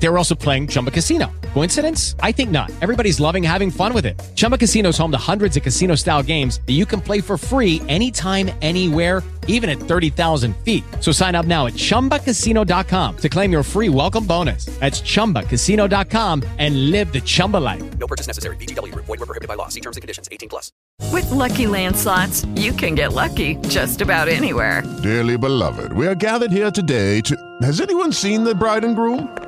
They were also playing Chumba Casino. Coincidence? I think not. Everybody's loving having fun with it. Chumba Casino is home to hundreds of casino style games that you can play for free anytime, anywhere, even at 30,000 feet. So sign up now at chumbacasino.com to claim your free welcome bonus. That's chumbacasino.com and live the Chumba life. No purchase necessary. VGW Group. Void were prohibited by law. See terms and conditions. 18 plus. With Lucky Land slots, you can get lucky just about anywhere. Dearly beloved, we are gathered here today to. Has anyone seen the bride and groom?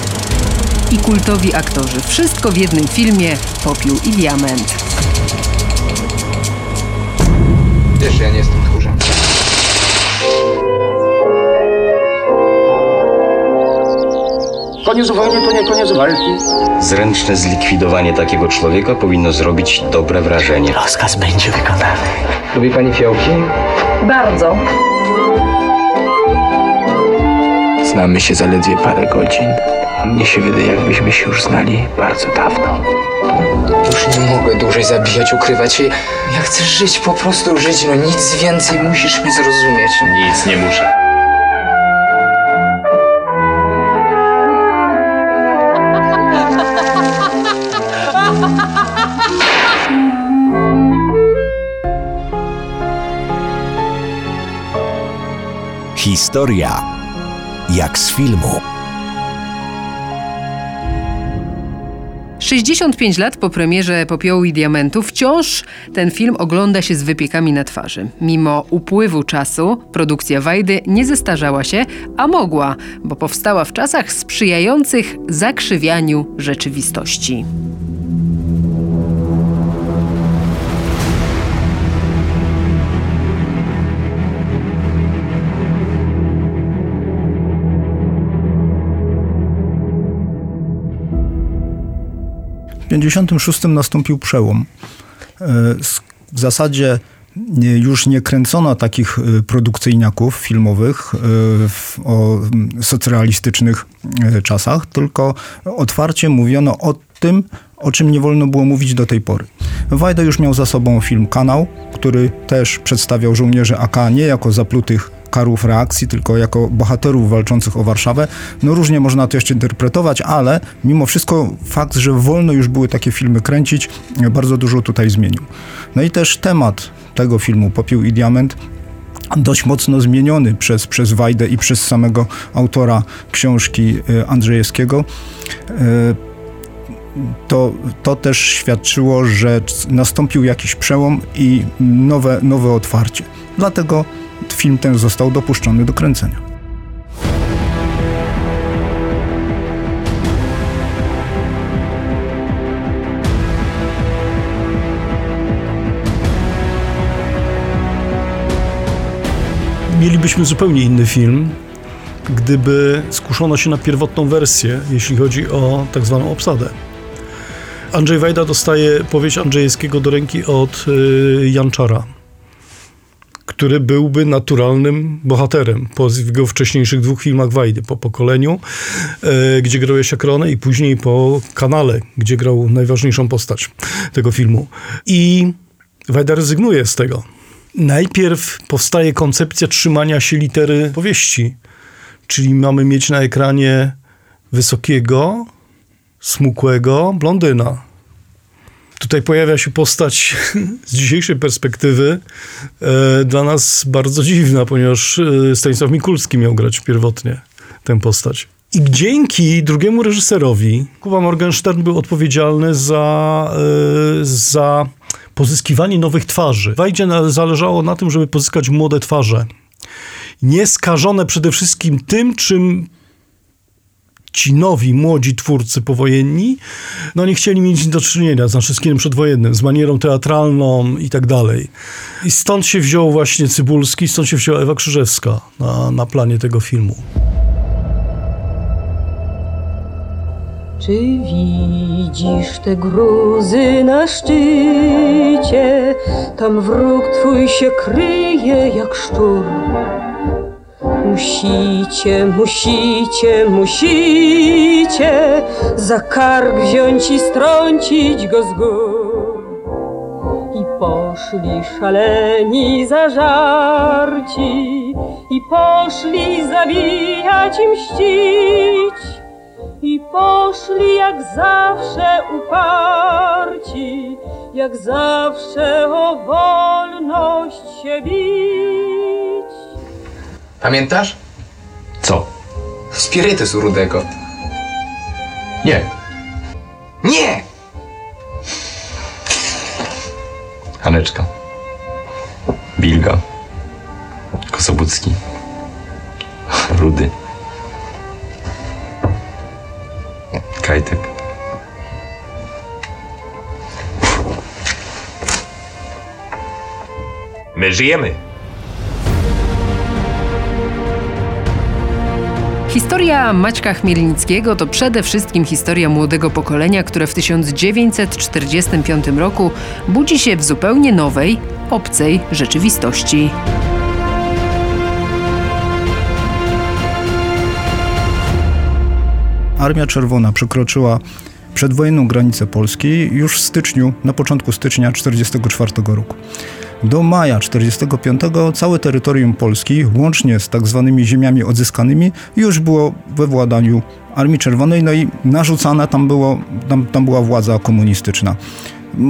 i kultowi aktorzy. Wszystko w jednym filmie Popiół i Diament. Wiesz, ja nie jestem tchórzem. Koniec wojny to nie koniec walki. Zręczne zlikwidowanie takiego człowieka powinno zrobić dobre wrażenie. Rozkaz będzie wykonany. Lubi pani fiołki? Bardzo. Znamy się zaledwie parę godzin. Mnie się wydaje, jakbyśmy się już znali bardzo dawno. Już nie mogę dłużej zabijać, ukrywać się. Ja chcę żyć, po prostu żyć, no nic więcej musisz mi zrozumieć. Nic nie muszę. Historia jak z filmu. 65 lat po premierze Popiołu i Diamentu wciąż ten film ogląda się z wypiekami na twarzy. Mimo upływu czasu produkcja Wajdy nie zestarzała się, a mogła, bo powstała w czasach sprzyjających zakrzywianiu rzeczywistości. 1956 nastąpił przełom. E, W zasadzie nie- już nie kręcono takich e, produkcyjniaków filmowych e, o socrealistycznych e, czasach, tylko otwarcie mówiono o tym, o czym nie wolno było mówić do tej pory. Wajda już miał za sobą film Kanał, który też przedstawiał żołnierzy AK nie jako zaplutych karów reakcji, tylko jako bohaterów walczących o Warszawę. No różnie można to jeszcze interpretować, ale mimo wszystko fakt, że wolno już były takie filmy kręcić, bardzo dużo tutaj zmienił. No i też temat tego filmu Popiół i Diament dość mocno zmieniony przez, przez Wajdę i przez samego autora książki y, Andrzejewskiego. Y, To, to też świadczyło, że nastąpił jakiś przełom i nowe, nowe otwarcie. Dlatego film ten został dopuszczony do kręcenia. Mielibyśmy zupełnie inny film, gdyby skuszono się na pierwotną wersję, jeśli chodzi o tak zwaną obsadę. Andrzej Wajda dostaje powieść Andrzejewskiego do ręki od y, Janczara, który byłby naturalnym bohaterem po jego wcześniejszych dwóch filmach Wajdy, po Pokoleniu, y, gdzie grał Jasia Kronę i później po Kanale, gdzie grał najważniejszą postać tego filmu. I Wajda rezygnuje z tego. Najpierw powstaje koncepcja trzymania się litery powieści, czyli mamy mieć na ekranie wysokiego, smukłego blondyna. Tutaj pojawia się postać z dzisiejszej perspektywy e, dla nas bardzo dziwna, ponieważ e, Stanisław Mikulski miał grać pierwotnie tę postać. I dzięki drugiemu reżyserowi, Kuba Morgenstern był odpowiedzialny za, e, za pozyskiwanie nowych twarzy. Wajdzie zależało na tym, żeby pozyskać młode twarze. Nieskażone przede wszystkim tym, czym ci nowi, młodzi twórcy powojenni, no nie chcieli mieć do czynienia, z kinem przedwojennym, z manierą teatralną i tak dalej. I stąd się wziął właśnie Cybulski, stąd się wzięła Ewa Krzyżewska na, na planie tego filmu. Czy widzisz te gruzy na szczycie? Tam wróg twój się kryje jak szczur. Musicie, musicie, musicie za kark wziąć i strącić go z gór. I poszli szaleni zażarci, i poszli zabijać i mścić. I poszli jak zawsze uparci, jak zawsze o wolność się bić. Pamiętasz? Co? Spirytus u Rudego. Nie. Nie! Haneczka. Bilga. Kosobucki. Rudy. Kajtek. My żyjemy. Historia Maćka Chmielnickiego to przede wszystkim historia młodego pokolenia, które w 1945 roku budzi się w zupełnie nowej, obcej rzeczywistości. Armia Czerwona przekroczyła przedwojenną granicę Polski już w styczniu, na początku stycznia 1944 roku. Do maja 1945 całe terytorium Polski, łącznie z tak zwanymi ziemiami odzyskanymi, już było we władaniu Armii Czerwonej, no i narzucana tam, było, tam, tam była władza komunistyczna.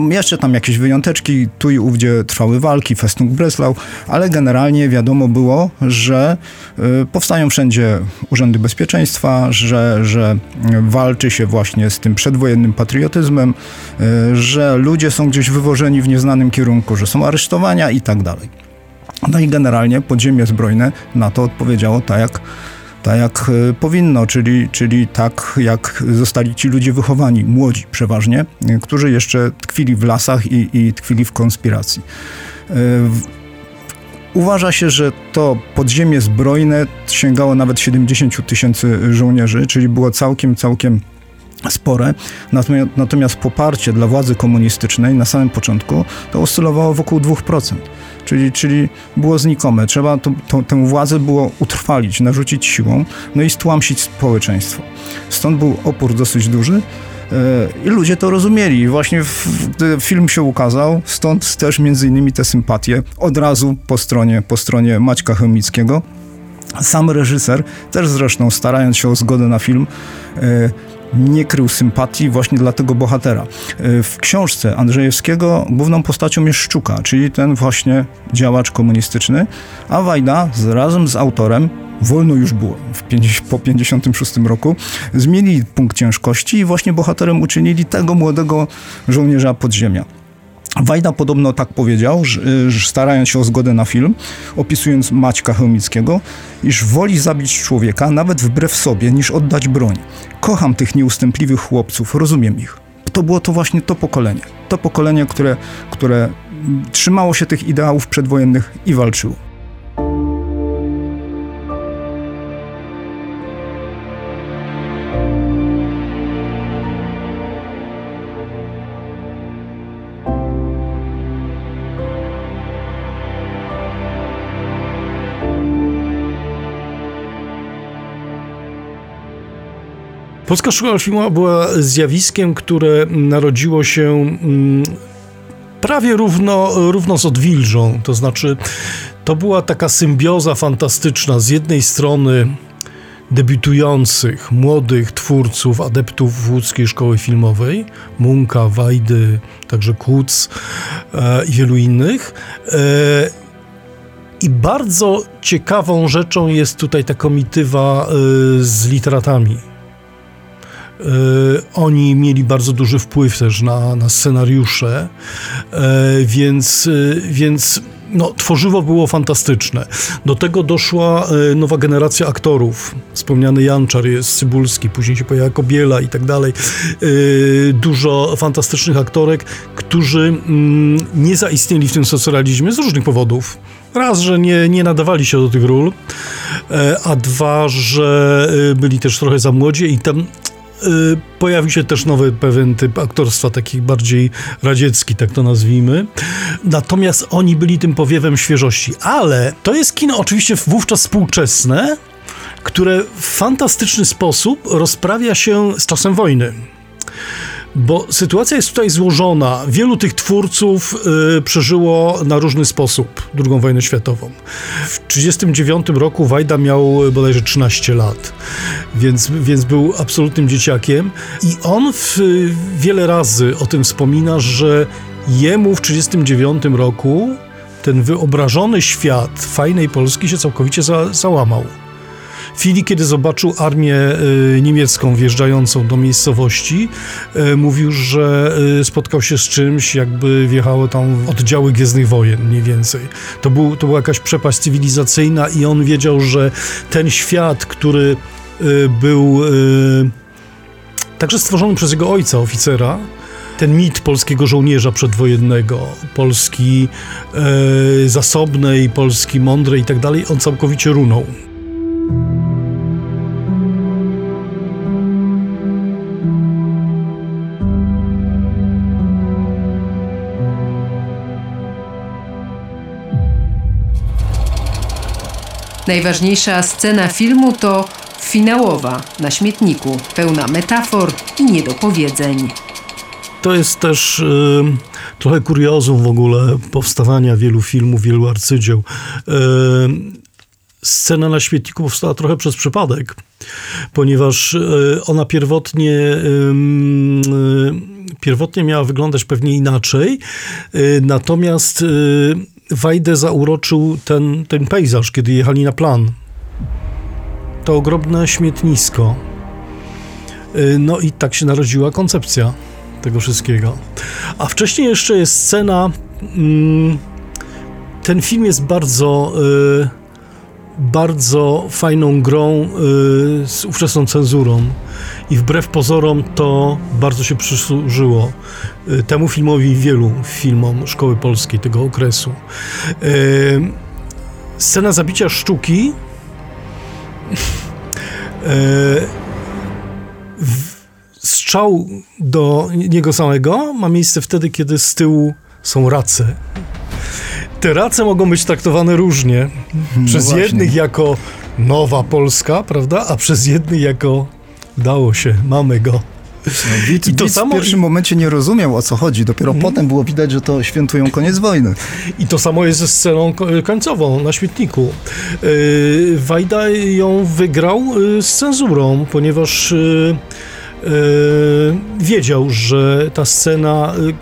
Jeszcze tam jakieś wyjąteczki, tu i ówdzie trwały walki, Festung Breslau, ale generalnie wiadomo było, że y, powstają wszędzie urzędy bezpieczeństwa, że, że walczy się właśnie z tym przedwojennym patriotyzmem, y, że ludzie są gdzieś wywożeni w nieznanym kierunku, że są aresztowania i tak dalej. No i generalnie podziemie zbrojne na to odpowiedziało tak jak tak jak e, powinno, czyli, czyli tak jak zostali ci ludzie wychowani, młodzi przeważnie, e, którzy jeszcze tkwili w lasach i, i tkwili w konspiracji. E, uważa się, że to podziemie zbrojne sięgało nawet 70 tysięcy żołnierzy, czyli było całkiem, całkiem spore, natomiast, poparcie dla władzy komunistycznej na samym początku to oscylowało wokół 2%. Czyli, czyli było znikome. Trzeba to, to, tę władzę było utrwalić, narzucić siłą, no i stłamsić społeczeństwo. Stąd był opór dosyć duży. E, I ludzie to rozumieli. Właśnie film się ukazał, stąd też między innymi te sympatie od razu po stronie, po stronie Maćka Chemickiego. Sam reżyser, też zresztą starając się o zgodę na film, e, nie krył sympatii właśnie dla tego bohatera. E, w książce Andrzejewskiego główną postacią jest Szczuka, czyli ten właśnie działacz komunistyczny, a Wajda z, razem z autorem wolno już było w 50, po 56 roku, zmienili punkt ciężkości i właśnie bohaterem uczynili tego młodego żołnierza podziemia. Wajda podobno tak powiedział, że, że starając się o zgodę na film, opisując Maćka Chełmickiego, iż woli zabić człowieka nawet wbrew sobie, niż oddać broń. Kocham tych nieustępliwych chłopców, rozumiem ich. To było to właśnie to pokolenie. To pokolenie, które, które trzymało się tych ideałów przedwojennych i walczyło. Polska Szkoła Filmowa była zjawiskiem, które narodziło się mm, prawie równo, równo z odwilżą. To znaczy, to była taka symbioza fantastyczna. Z jednej strony debiutujących, młodych twórców, adeptów łódzkiej szkoły filmowej, Munka, Wajdy, także Kuc e, i wielu innych. E, I bardzo ciekawą rzeczą jest tutaj ta komitywa e, z literatami oni mieli bardzo duży wpływ też na, na scenariusze, e, więc, e, więc no, tworzywo było fantastyczne. Do tego doszła e, nowa generacja aktorów. Wspomniany Janczar jest Cybulski, później się pojawia Kobiela i tak dalej. E, Dużo fantastycznych aktorek, którzy mm, nie zaistnieli w tym socrealizmie z różnych powodów. Raz, że nie, nie nadawali się do tych ról, e, a dwa, że e, byli też trochę za młodzi i tam e, pojawił się też nowy pewien typ aktorstwa, taki bardziej radziecki, tak to nazwijmy. Natomiast oni byli tym powiewem świeżości. Ale to jest kino oczywiście wówczas współczesne, które w fantastyczny sposób rozprawia się z czasem wojny. Bo sytuacja jest tutaj złożona. Wielu tych twórców y, przeżyło na różny sposób II wojnę światową. W 1939 roku Wajda miał bodajże 13 lat, więc, więc był absolutnym dzieciakiem. I on w, wiele razy o tym wspomina, że jemu w 1939 roku ten wyobrażony świat fajnej Polski się całkowicie za, załamał. W chwili, kiedy zobaczył armię y, niemiecką wjeżdżającą do miejscowości, y, mówił, że y, spotkał się z czymś, jakby wjechały tam oddziały Gwiezdnych Wojen, mniej więcej. To, był, to była jakaś przepaść cywilizacyjna i on wiedział, że ten świat, który był także stworzony przez jego ojca, oficera, ten mit polskiego żołnierza przedwojennego, Polski e, zasobnej, Polski mądrej i tak dalej, on całkowicie runął. Najważniejsza scena filmu to finałowa na śmietniku, pełna metafor i niedopowiedzeń. To jest też y, trochę kuriozum w ogóle powstawania wielu filmów, wielu arcydzieł. Y, scena na śmietniku powstała trochę przez przypadek, ponieważ y, ona pierwotnie, y, pierwotnie miała wyglądać pewnie inaczej, y, natomiast Wajdę zauroczył ten, ten pejzaż, kiedy jechali na plan. To ogromne śmietnisko. No i tak się narodziła koncepcja tego wszystkiego. A wcześniej jeszcze jest scena. Mm, ten film jest bardzo, y, bardzo fajną grą y, z ówczesną cenzurą. I wbrew pozorom to bardzo się przysłużyło y, temu filmowi i wielu filmom szkoły polskiej tego okresu. Scena zabicia sztuki. w, strzał do niego samego ma miejsce wtedy, kiedy z tyłu są race. Te race mogą być traktowane różnie. No Przez właśnie. jednych jako nowa Polska, prawda? A przez jednych jako udało się, mamy go. No, widz, I to samo- w pierwszym momencie nie rozumiał o co chodzi. Dopiero potem było widać, że to świętują koniec wojny. I to samo jest ze sceną ko- końcową na śmietniku. Yy, Wajda ją wygrał yy, z cenzurą, ponieważ yy, yy, wiedział, że ta scena yy,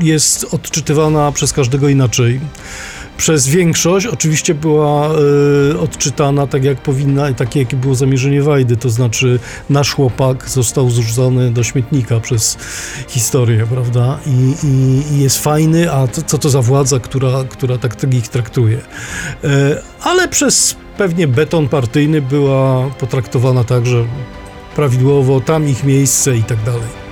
jest odczytywana przez każdego inaczej. Przez większość oczywiście była y, odczytana tak jak powinna takie jakie było zamierzenie Wajdy, to znaczy nasz chłopak został zrzucony do śmietnika przez historię, prawda? I, i, i jest fajny, a to, co to za władza, która, która tak, tak ich traktuje. Y, ale przez pewnie beton partyjny była potraktowana tak, że prawidłowo, tam ich miejsce i tak dalej.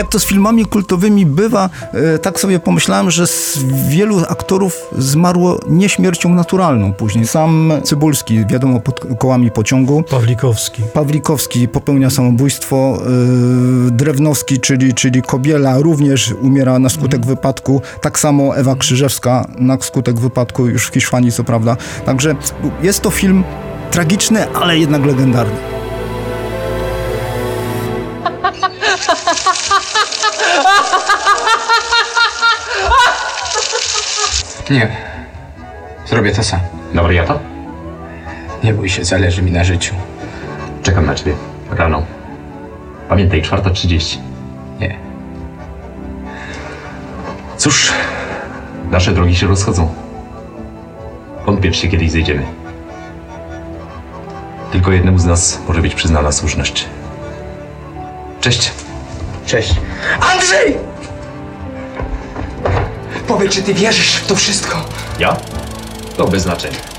Jak to z filmami kultowymi bywa, e, tak sobie pomyślałem, że z wielu aktorów zmarło nie śmiercią naturalną później. Sam Cybulski, wiadomo, pod kołami pociągu. Pawlikowski. Pawlikowski popełnia samobójstwo. e, Drewnowski, czyli, czyli Kobiela, również umiera na skutek wypadku. Tak samo Ewa Krzyżewska na skutek wypadku już w Hiszpanii, co prawda. Także jest to film tragiczny, ale jednak legendarny. Nie. Zrobię to sam. Na wariata? Nie bój się, zależy mi na życiu. Czekam na ciebie. Rano. Pamiętaj, 4.30. Nie. Cóż, nasze drogi się rozchodzą. Czy się kiedyś zejdziemy. Tylko jednemu z nas może być przyznana słuszność. Cześć. Cześć. Andrzej! Powiedz, czy ty wierzysz w to wszystko? Ja? To bez znaczenia.